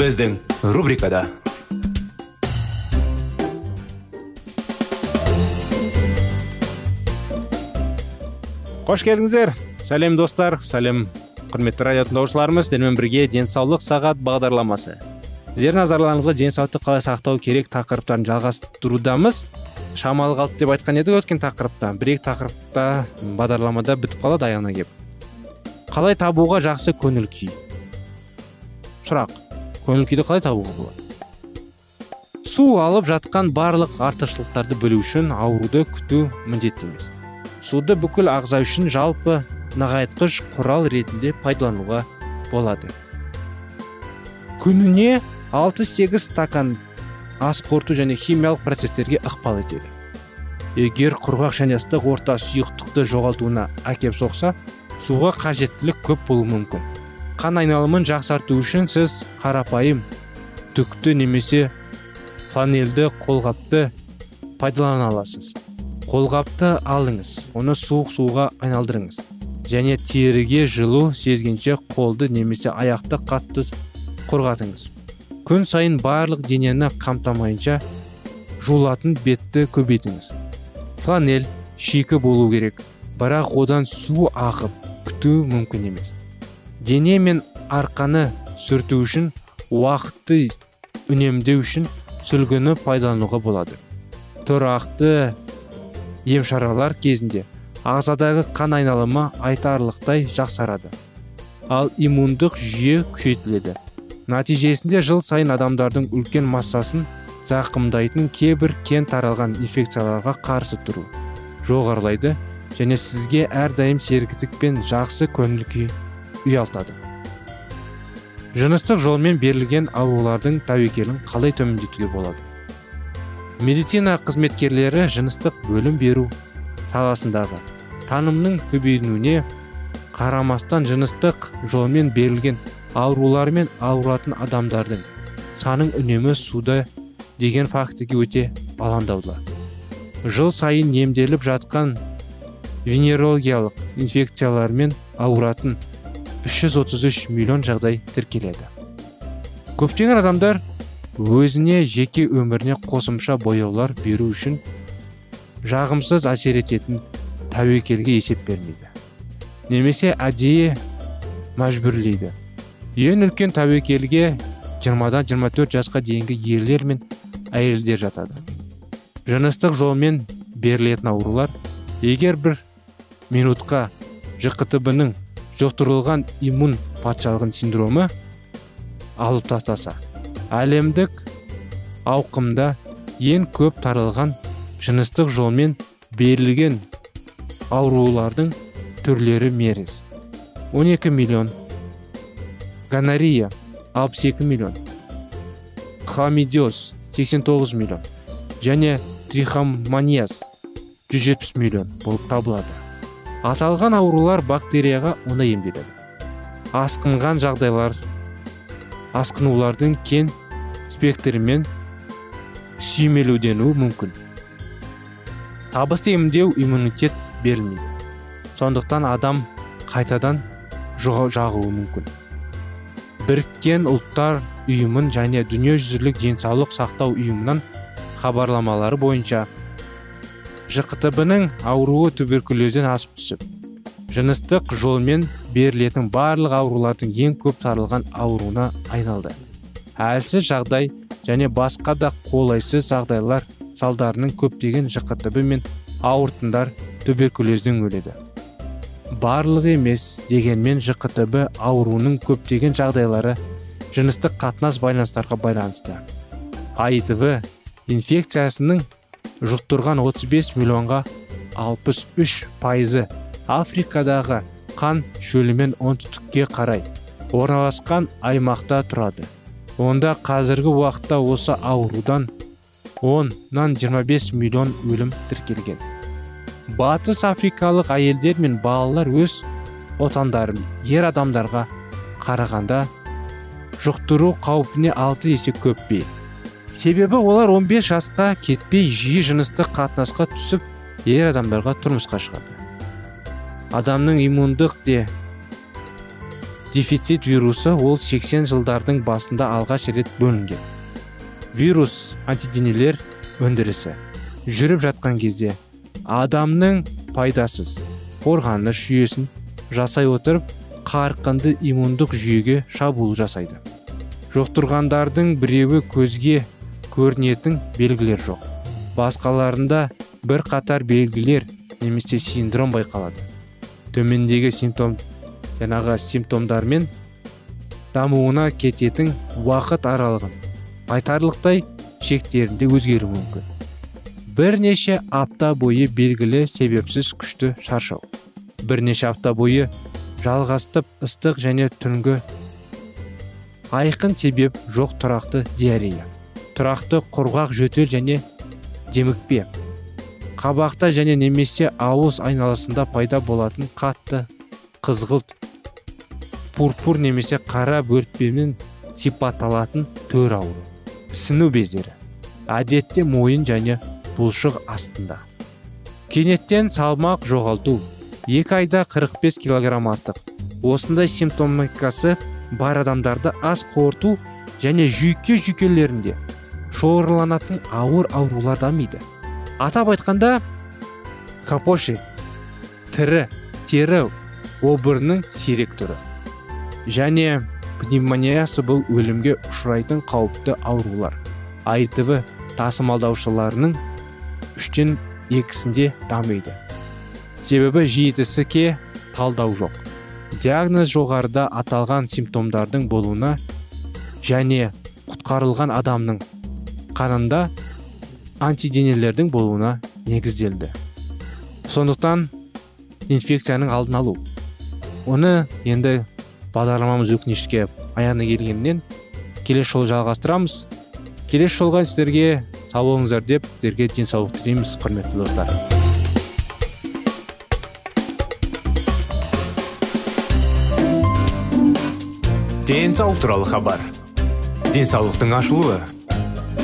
Біздің рубрикада қош келдіңіздер сәлем достар сәлем құрметті радио тыңдаушыларымыз сіздермен бірге денсаулық сағат бағдарламасы сіздердің назарларыңызға денсаулықты қалай сақтау керек тақырыптарын жалғастырудамыз шамалы қалды деп айтқан едік өткен тақырыпта бір екі тақырыпта бағдарламада бітіп қалады аяғына келіп қалай табуға жақсы көңіл күй сұрақ көңіл күйді қалай табуға болады су алып жатқан барлық артықшылықтарды білу үшін ауруды күту міндетті емес. Суды бүкіл ағза үшін жалпы нығайтқыш құрал ретінде пайдалануға болады. Күніне 6-8 стакан ас қорыту және химиялық процестерге ықпал етеді. Егер құрғақ және ыстық орта сұйықтықты жоғалтуына әкеп соқса суға қажеттілік көп болуы мүмкін. Қан айналымын жақсарту үшін сіз қарапайым түкті немесе фланельді қолғапты пайдалана аласыз. Қолғапты алыңыз оны суық суға айналдырыңыз. Және теріге жылу сезгенше қолды немесе аяқты қатты қорғатыңыз. Күн сайын барлық денені қамтамайынша жуылатын бетті көбейтіңіз. Фланель шикі болу керек бірақ одан су ағып күту мүмкін емес. Дене мен арқаны сүрту үшін уақытты үнемдеу үшін сүлгіні пайдалануға болады. Тұрақты ем шаралар кезінде ағзадағы қан айналымы айтарлықтай жақсарады. Ал иммундық жүйе күшейтіледі. Нәтижесінде жыл сайын адамдардың үлкен массасын зақымдайтын кейбір кен таралған инфекцияларға қарсы тұру жоғарылайды және сізге әрдайым сергітік пен жақсы көңіл күй ұялтады. Жыныстық жолмен берілген аурулардың тәуекелін қалай төмендетуге болады? Медицина қызметкерлері жыныстық бөлім беру саласындағы танымның көбейуіне қарамастан жыныстық жолмен берілген аурулармен ауыратын адамдардың саның үнемі суда деген фактіге өте алаңдаулы. Жыл сайын емделіп жатқан венерологиялық инфекциялармен ауыратын 333 миллион жағдай тіркеледі көптеген адамдар өзіне жеке өміріне қосымша бояулар беру үшін жағымсыз әсер ететін тәуекелге есеп бермейді. Немесе әдейі мәжбүрлейді. Ең үлкен тәуекелге 20-дан 24 жасқа дейінгі ерлер мен әйелдер жатады. Жыныстық жолмен берілетін аурулар егер бір минутқа жқтб ның жұқтырылған иммун патшалығын синдромы алып тастаса әлемдік ауқымда ең көп таралған жыныстық жолмен берілген аурулардың түрлері мерез 12 миллион гонорея 62 миллион хламидиоз 89 миллион және трихомонияз 170 миллион болып табылады. Аталған аурулар бактерияға оңай емделеді. Асқынған жағдайлар асқынулардың кен спектрімен сүймелеуденуі мүмкін. Табысты емдеу иммунитет берілмейді сондықтан адам қайтадан жағуы мүмкін. Біріккен ұлттар ұйымын және дүниежүзілік денсаулық сақтау ұйымынан хабарламалары бойынша жқтб ның ауруы туберкулезден асып түсіп жыныстық жолмен берілетін барлық аурулардың ең көп таралған ауруына айналды. Әлсіз жағдай және басқа да қолайсыз жағдайлар салдарының көптеген жқтб мен ауыртындар туберкулезден өледі. Барлығы емес дегенмен жқтб ауруының көптеген жағдайлары жыныстық қатынас байланыстарға байланысты. Аитв инфекциясының жұқтырған 35 миллионға 63 пайызы африкадағы қан шөлімен оңтүстікке қарай орналасқан аймақта тұрады. Онда қазіргі уақытта осы аурудан 10-нан 25 миллион өлім тіркелген. Батыс африкалық әйелдер мен балалар өз отандарын ер адамдарға қарағанда жұқтыру қаупіне алты есе көп бе себебі олар 15 жасқа кетпей жиі жыныстық қатынасқа түсіп ер адамдарға тұрмысқа шығады. Адамның иммундық де дефицит вирусы ол 80 жылдардың басында алғаш рет бөлінген. Вирус антиденелер өндірісі. Жүріп жатқан кезде адамның пайдасыз қорғаныс жүйесін жасай отырып қарқынды иммундық жүйеге шабуыл жасайды. Жұқтырғандардың біреуі көзге көрінетін белгілер жоқ. Басқаларында бір қатар белгілер немесе синдром байқалады. Төмендегі симптом жаңағы симптомдармен дамуына кететін уақыт аралығын айтарлықтай шектерінде өзгеруі мүмкін. Бірнеше апта бойы белгілі себепсіз күшті шаршау. Бірнеше апта бойы жалғастып ыстық және түнгі айқын себеп жоқ тұрақты диарея. Тұрақты құрғақ жөтел және демікпе қабақта және немесе ауыз айналасында пайда болатын қатты қызғылт пурпур немесе қара бөртпемен сипатталатын төр ауру. Сіну бездері әдетте мойын және бұлшық астында. Кенеттен салмақ жоғалту. Екі айда 45 килограмм артық. Осындай симптомикасы бар адамдарды ас қорыту және жүйке жүйкелерінде шоғырланатын ауыр аурулар дамиды атап айтқанда капоши тірі тері обырының сирек түрі. Және пневмониясы бұл өлімге ұшырайтын қауіпті аурулар. Аитв тасымалдаушыларының үштен екісінде дамиды. Себебі жиі талдау жоқ. Диагноз жоғарыда аталған симптомдардың болуына және құтқарылған адамның қанында антиденелердің болуына негізделді. Сондықтан инфекцияның алдын алу. Оны енді бағдарламамыз өкінішке аяғына келгеннен келесі жолы жалғастырамыз. Келесі жолға сіздерге сау болыңыздар деп сіздерге денсаулық тілейміз құрметті достар. Денсаулық туралы хабар. Денсаулықтың ашылуы.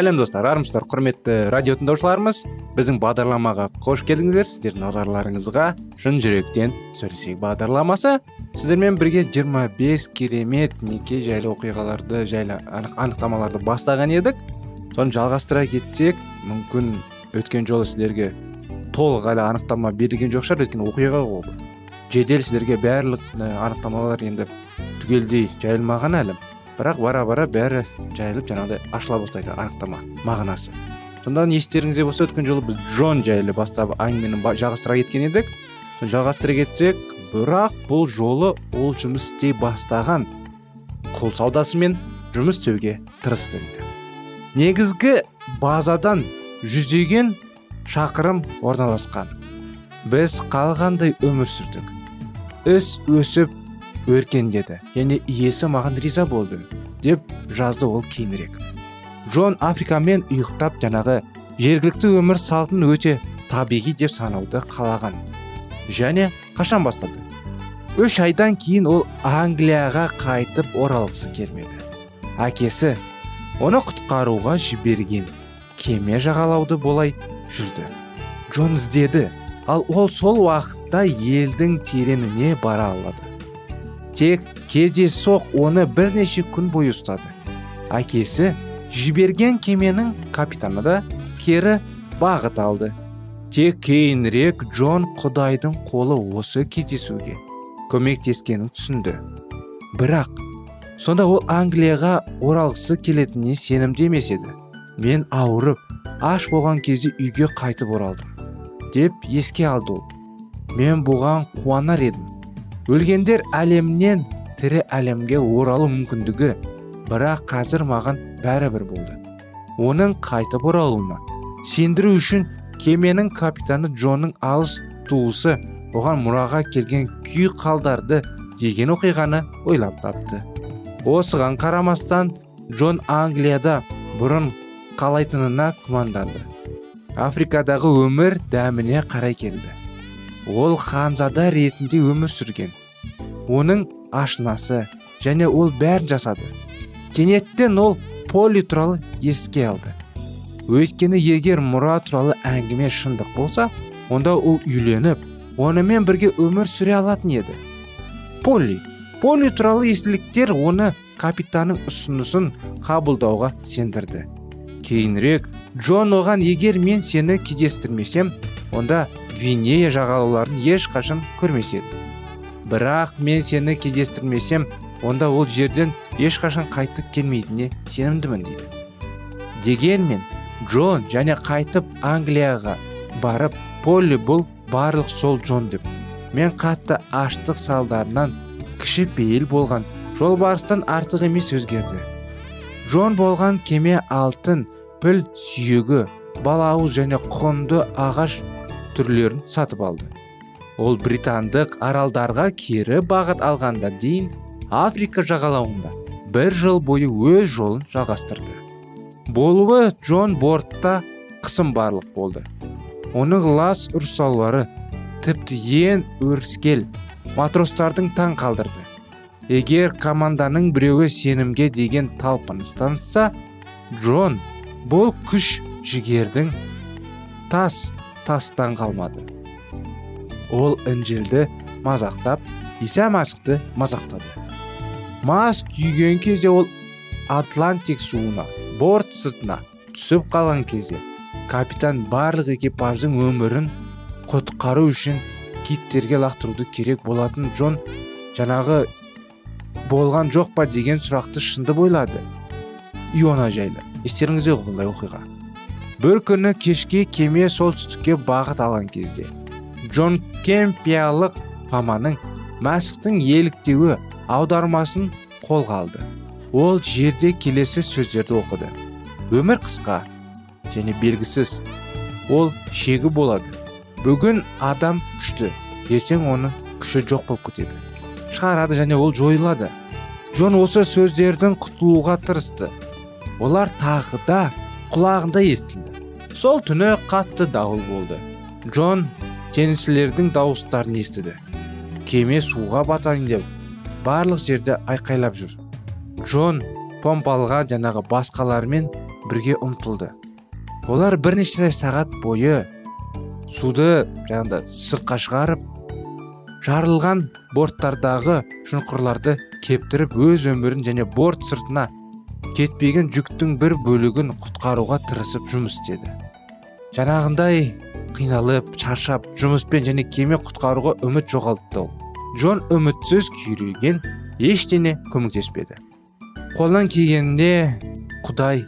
Сәлем достар. Армысыздар құрметті радио тыңдаушыларымыз. Біздің бағдарламаға қош келдіңіздер. Сіздердің назарларыңызға шын жүректен сөйлесейік бағдарламасы. Сіздермен бірге 25 керемет неке жайлы оқиғаларды жайлы анық, анықтамаларды бастаған едік. Соны жалғастыра кетсек мүмкін өткен жолы сіздерге толық әлі анықтама берілген жоқ шығар. Өйткені оқиға ғой жедел сіздерге барлық анықтамалар енді түгелдей жайылмаған әлі. Бірақ бара бара бәрі жайылып жаңағыдай ашыла бастайды анықтама мағынасы. Сонда естеріңізде болса өткен жолы біз джон жайлы бастап әңгімені жалғастыра кеткен едік. Жалғастыра кетсек бірақ бұл жолы ол жұмыс істей бастаған құл саудасымен жұмыс істеуге тырысты негізгі базадан жүздеген шақырым орналасқан. Біз қалғандай өмір сүрдік. Іс өсіп өркендеді және иесі маған риза болды деп жазды ол кейінірек. Джон африкамен ұйықтап жаңағы жергілікті өмір салтын өте табиғи деп санауды қалаған және қашан бастады? Үш айдан кейін ол англияға қайтып оралғысы келмеді. Әкесі оны құтқаруға жіберген кеме жағалауды болай жүрді? Джон іздеді ал ол сол уақытта елдің тереңіне бара алады. Тек кездейсоқ оны бірнеше күн бойы ұстады. Әкесі жіберген кеменің капитаны да кері бағыт алды. Тек кейінірек джон құдайдың қолы осы кездесуге көмектескенін түсінді. Бірақ сонда ол англияға оралғысы келетініне сенімді емес еді. Мен ауырып аш болған кезде үйге қайтып оралдым деп еске алды ол. Мен бұған қуанар едім өлгендер әлемнен тірі әлемге оралу мүмкіндігі бірақ қазір маған бәрібір болды. Оның қайтып оралуына сендіру үшін кеменің капитаны джонның алыс туысы оған мұраға келген күй қалдарды деген оқиғаны ойлап тапты. Осыған қарамастан джон англияда бұрын қалайтынына күмәнданды. Африкадағы өмір дәміне қарай келді. Ол ханзада ретінде өмір сүрген. Оның ашынасы және ол бәрін жасады. Кенеттен ол поли туралы еске алды. Өйткені егер мұра туралы әңгіме шындық болса онда ол үйленіп онымен бірге өмір сүре алатын еді. Поли поли туралы естіліктер оны капитанның ұсынысын қабылдауға сендірді. Кейінірек джон оған егер мен сені кездестірмесем онда гвинея жағалауларын ешқашан көрмес еді бірақ мен сені кездестірмесем онда ол жерден ешқашан қайтып келмейтініне сенімдімін дейді. Дегенмен джон және қайтып англияға барып полли бұл барлық сол джон деп мен қатты аштық салдарынан кіші пейіл болған жолбарыстан артық емес өзгерді. Джон болған кеме алтын піл сүйегі балауыз және құнды ағаш түрлерін сатып алды. Ол британдық аралдарға кері бағыт алғанда дейін африка жағалауында бір жыл бойы өз жолын жалғастырды. Болуы джон бортта қысым барлық болды. Оның лас ұрсаулары тіпті ең өріскел матростардың таң қалдырды. Егер команданың біреуі сенімге деген талпыныс танытса джон бұл күш жігердің тас тастан қалмады. Ол інжілді мазақтап иса мәсіхті мазақтады. Мас күйген кезде ол атлантик суына борт сыртына түсіп қалған кезде капитан барлық экипаждың өмірін құтқару үшін киттерге лақтыруды керек болатын джон жаңағы болған жоқ па? деген сұрақты шынды бойлады иона жайлы. Естеріңізде ғой оқиға. Бір күні кешке кеме солтүстікке бағыт алған кезде джон кемпиялық фаманың мәсіхтің еліктеуі аудармасын қолға алды. Ол жерде келесі сөздерді оқыды. Өмір қысқа және белгісіз. Ол шегі болады. Бүгін адам күшті ертең оның күші жоқ болып кетеді. Шығарады және ол жойылады. Джон осы сөздердің құтылуға тырысты. Олар тағы да құлағында естілді сол түні қатты дауыл болды джон теңізшілердің дауыстарын естіді кеме суға батайын деп барлық жерде айқайлап жүр джон помпалға жаңағы басқалармен бірге ұмтылды олар бірнеше сағат бойы суды жаңағыда сыртқа шығарып жарылған борттардағы шұңқырларды кептіріп өз өмірін және борт сыртына кетпеген жүктің бір бөлігін құтқаруға тырысып жұмыс істеді. Жаңағындай қиналып шаршап жұмыспен және кеме құтқаруға үміт жоғалтты ол. Джон үмітсіз күйреген ештеңе көмектеспеді. Қолдан келгенде құдай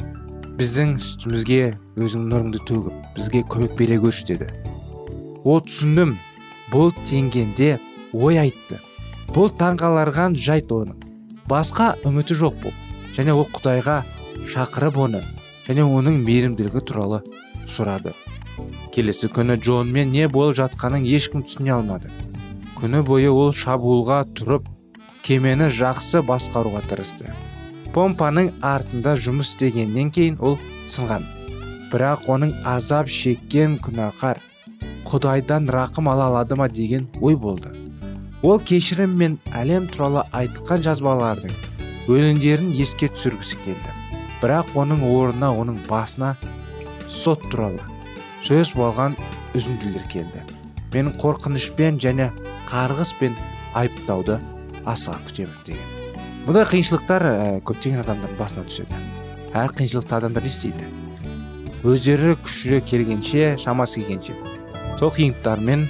біздің үстімізге өзің нұрыңды төгіп бізге көмек бере көрші деді. Ол түсіндім бұл тенгенде ой айтты. Бұл таңғаларған жайт оның. Басқа үміті жоқ және ол құдайға шақырып оны және оның мейірімділігі туралы сұрады. Келесі күні джонмен не болып жатқанын ешкім түсіне алмады. Күні бойы ол шабуылға тұрып кемені жақсы басқаруға тырысты. Помпаның артында жұмыс істегеннен кейін ол сынған. Бірақ оның азап шеккен күнәқар құдайдан рақым ала алады ма? деген ой болды. Ол кешірім мен әлем туралы айтқан жазбалардың өлеңдерін еске түсіргісі келді. Бірақ оның орнына оның басына сот туралы сөз болған үзінділер келді. Мен қорқынышпен және қарғыспен айыптауды асыға күтемін деген. Бұндай қиыншылықтар ә, көптеген адамдардың басына түседі. Әр қиыншылықты адамдар не істейді? Өздері күші келгенше шамасы келгенше сол қиындықтармен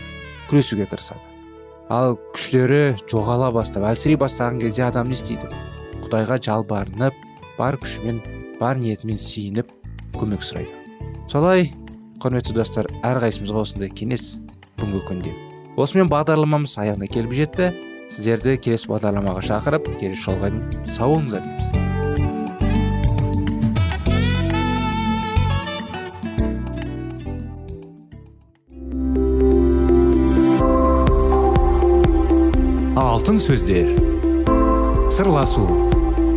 күресуге тырысады. Ал күштері жоғала бастап әлсірей бастаған кезде адам не істейді? Құдайға жалбарынып бар күшімен бар ниетімен сиініп көмек сұрайды. Солай құрметті достар әрқайсымызға осындай кеңес бүгінгі күнде. Осымен бағдарламамыз аяғына келіп жетті. Сіздерді келесі бағдарламаға шақырып келесі жолға дейін сау болыңыздар алтын сөздер. Сырласу.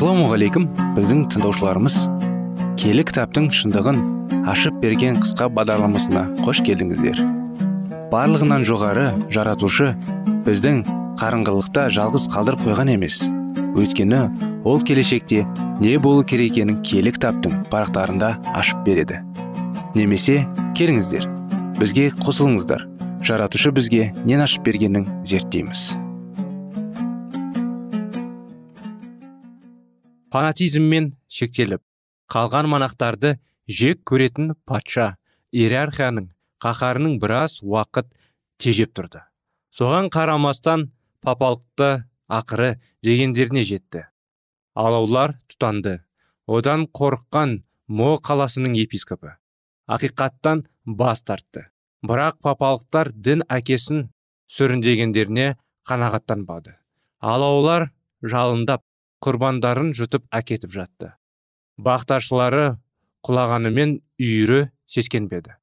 Ассалаумағалейкум біздің тыңдаушыларымыз келі кітаптың шындығын ашып берген қысқа бағдарламасына қош келдіңіздер. Барлығынан жоғары жаратушы біздің қарыңғылықта жалғыз қалдырып қойған емес. Өйткені ол келешекте не болу керек екенін киелі кітаптың парақтарында ашып береді. Немесе келіңіздер бізге қосылыңыздар. Жаратушы бізге нен ашып бергенін зерттейміз. Фанатизммен шектеліп қалған монахтарды жек көретін патша иерархияның қаһарының біраз уақыт тежеп тұрды. Соған қарамастан папалықты ақыры дегендеріне жетті. Алаулар тұтанды. Одан қорыққан мо қаласының епископы ақиқаттан бас тартты. Бірақ папалықтар дін әкесін сүріндегендеріне қанағаттанбады. Ал олар жалындап құрбандарын жұтып әкетіп жатты. Бақташылары құлағанымен үйірі сескенбеді.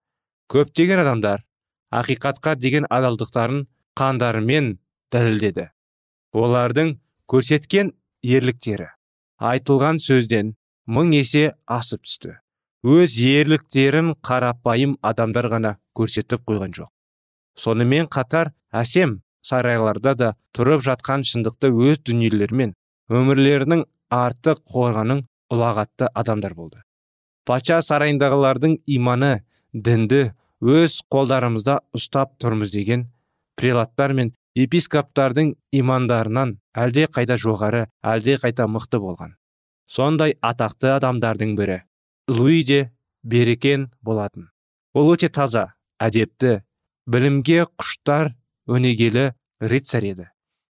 Көптеген адамдар ақиқатқа деген адалдықтарын қандарымен дәлелдеді. Олардың көрсеткен ерліктері айтылған сөзден мың есе асып түсті. Өз ерліктерін қарапайым адамдар ғана көрсетіп қойған жоқ. Сонымен қатар әсем сарайларда да тұрып жатқан шындықты өз дүниелерімен өмірлерінің артық қорғаның ұлағатты адамдар болды. Патша сарайындағылардың иманы дінді өз қолдарымызда ұстап тұрмыз деген прелаттар мен епископтардың имандарынан әлде қайда жоғары әлде қайта мықты болған. Сондай атақты адамдардың бірі луи де берекен болатын. Ол өте таза әдепті білімге құштар өнегелі рыцарь еді.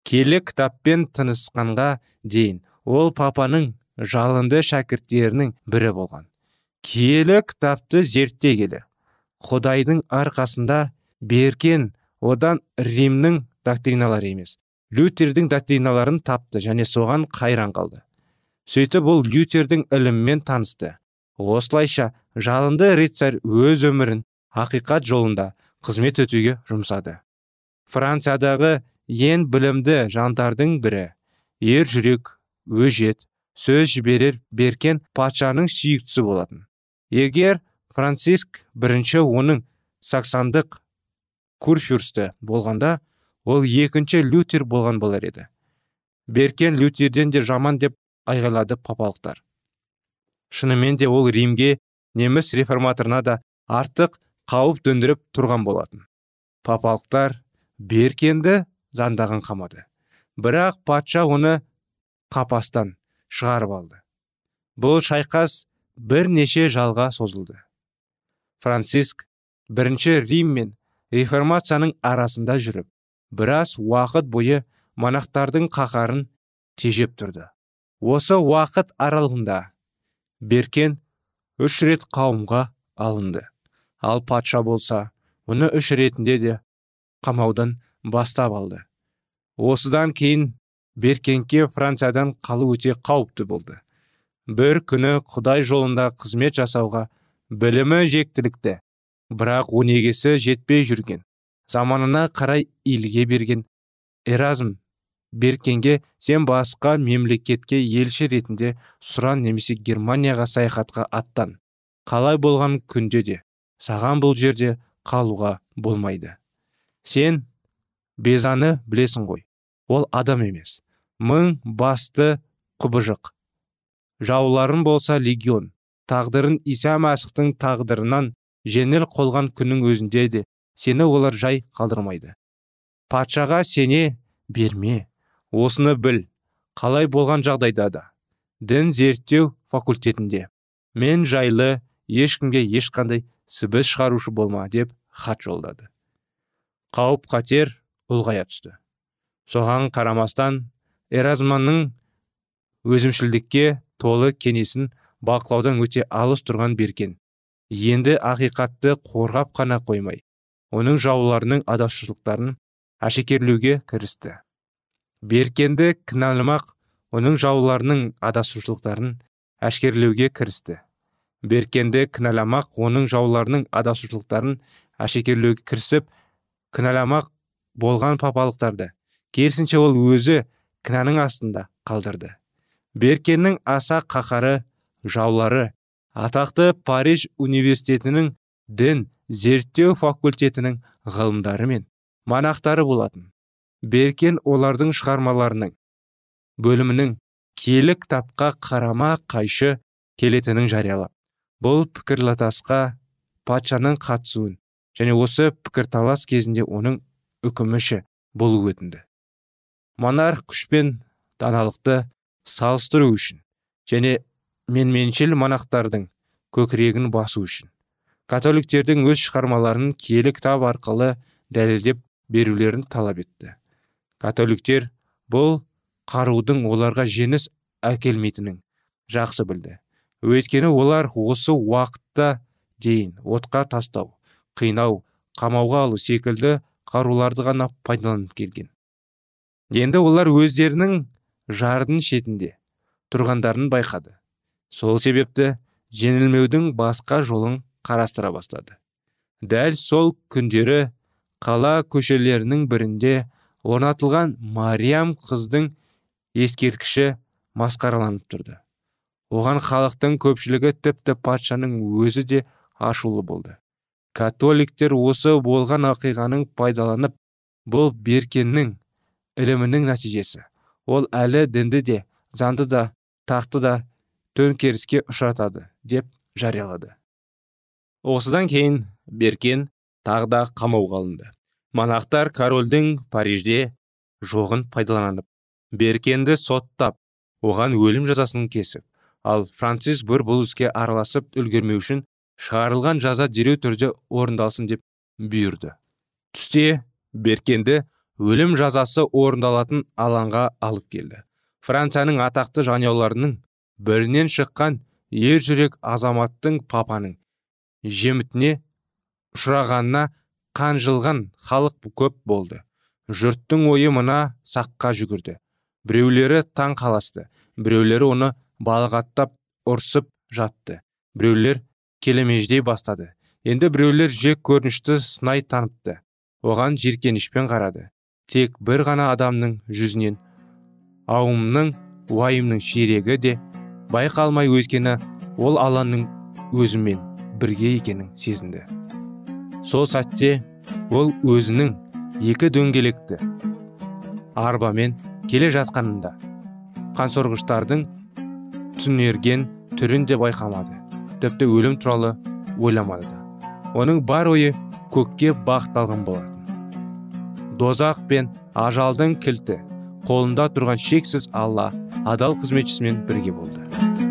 Келі кітаппен тынысқанға дейін ол папаның жалынды шәкірттерінің бірі болған. Киелі кітапты зерттей келе құдайдың арқасында беркен одан римнің доктриналары емес лютердің доктриналарын тапты және соған қайран қалды. Сөйтіп ол лютердің ілімімен танысты. Осылайша жалынды рыцарь өз өмірін ақиқат жолында қызмет өтуге жұмсады. Франциядағы ең білімді жандардың бірі. Ер жүрек өжет сөз жіберер беркен патшаның сүйіктісі болатын. Егер франциск бірінші оның саксандық курфюрсті болғанда ол екінші лютер болған болар еді. Беркен лютерден де жаман деп айғайлады папалықтар. Шынымен де ол римге неміс реформаторына да артық қауіп төндіріп тұрған болатын. Папалықтар беркенді заңдаған қамады. Бірақ патша оны қапастан шығарып алды. Бұл шайқас бірнеше жалға созылды. Франциск бірінші рим мен реформацияның арасында жүріп біраз уақыт бойы монахтардың қақарын тежеп тұрды. Осы уақыт аралығында беркен үш рет қауымға алынды. Ал патша болса оны үш ретінде де қамаудан бастап алды. Осыдан кейін беркенке франциядан қалу өте қауіпті болды. Бір күні құдай жолында қызмет жасауға білімі жектілікті бірақ өнегесі жетпей жүрген. Заманына қарай илге берген эразм беркенге сен басқа мемлекетке елші ретінде сұран немесе германияға саяхатқа аттан. Қалай болған күнде де саған бұл жерде қалуға болмайды. Сен безаны білесің ғой. Ол адам емес. Мың басты құбыжық. Жауларың болса легион. Тағдырын иса мәсіхтің тағдырынан жеңіл қолған күннің өзінде де сені олар жай қалдырмайды. Патшаға сене берме. Осыны біл. Қалай болған жағдайда да. Дін зерттеу факультетінде. Мен жайлы ешкімге ешқандай сібіс шығарушы болма деп хат жолдады. Қауіп қатер ұлғая түсті. Соған қарамастан эразманның өзімшілдікке толы кенесін бақылаудан өте алыс тұрған беркен енді ақиқатты қорғап қана қоймай оның жауларының адасушылықтарын әшекерлеуге кірісті. Беркенді кінәламақ оның жауларының адасушылықтарын әшкерлеуге кірісті. Беркенді кінәламақ оның жауларының адасушылықтарын әшекерлеуге кірісіп кінәламақ болған папалықтарды керісінше ол өзі кінәнің астында қалдырды. Беркеннің аса қақары жаулары атақты париж университетінің дін зерттеу факультетінің ғылымдары мен монахтары болатын. Беркен олардың шығармаларының бөлімінің киелі кітапқа қарама қайшы келетінін жариялап бұл пікірлатасқа патшаның қатысуын және осы пікірталас кезінде оның үкіміші болу өтінді. Монарх күш пен даналықты салыстыру үшін және менменшіл монахтардың көкірегін басу үшін католиктердің өз шығармаларын киелі кітап арқылы дәлелдеп берулерін талап етті. Католиктер бұл қарудың оларға жеңіс әкелмейтінін жақсы білді. Өйткені олар осы уақытта дейін отқа тастау қинау қамауға алу секілді қаруларды ғана пайдаланып келген. Енді олар өздерінің жардың шетінде тұрғандарын байқады. Сол себепті жеңілмеудің басқа жолын қарастыра бастады. Дәл сол күндері қала көшелерінің бірінде орнатылған мариям қыздың ескерткіші масқараланып тұрды. Оған халықтың көпшілігі тіпті патшаның өзі де ашулы болды. Католиктер осы болған ақиғаның пайдаланып бұл беркеннің ілімінің нәтижесі. Ол әлі дінді де заңды да тақты да төңкеріске ұшыратады деп жариялады. Осыдан кейін беркен тағы да қамауға алынды. Монахтар корольдің парижде жоғын пайдаланып беркенді соттап оған өлім жазасын кесіп ал францис бір бұл іске араласып үлгермеу үшін шығарылған жаза дереу түрде орындалсын деп бұйырды. Түсте беркенді өлім жазасы орындалатын алаңға алып келді. Францияның атақты жанұяларының бірінен шыққан ер жүрек азаматтың папаның жемітіне ұшырағанына қанжылған халық көп болды. Жұрттың ойы мына саққа жүгірді. Біреулері таң қаласты. Біреулері оны балағаттап ұрсып жатты. Біреулер келемеждей бастады. Енді біреулер жек көрінішті сынай таныпты оған жиіркенішпен қарады. Тек бір ғана адамның жүзінен ауымның уайымның ширегі де байқалмай өйткені ол алланың өзімен бірге екенін сезінді. Сол сәтте ол өзінің екі дөңгелекті арбамен келе жатқанында қансорғыштардың түнерген түрін де байқамады. Тіпті өлім туралы ойламады да. Оның бар ойы көкке бағытталған болатын. Дозақ пен ажалдың кілті қолында тұрған шексіз алла адал қызметшісімен бірге болды.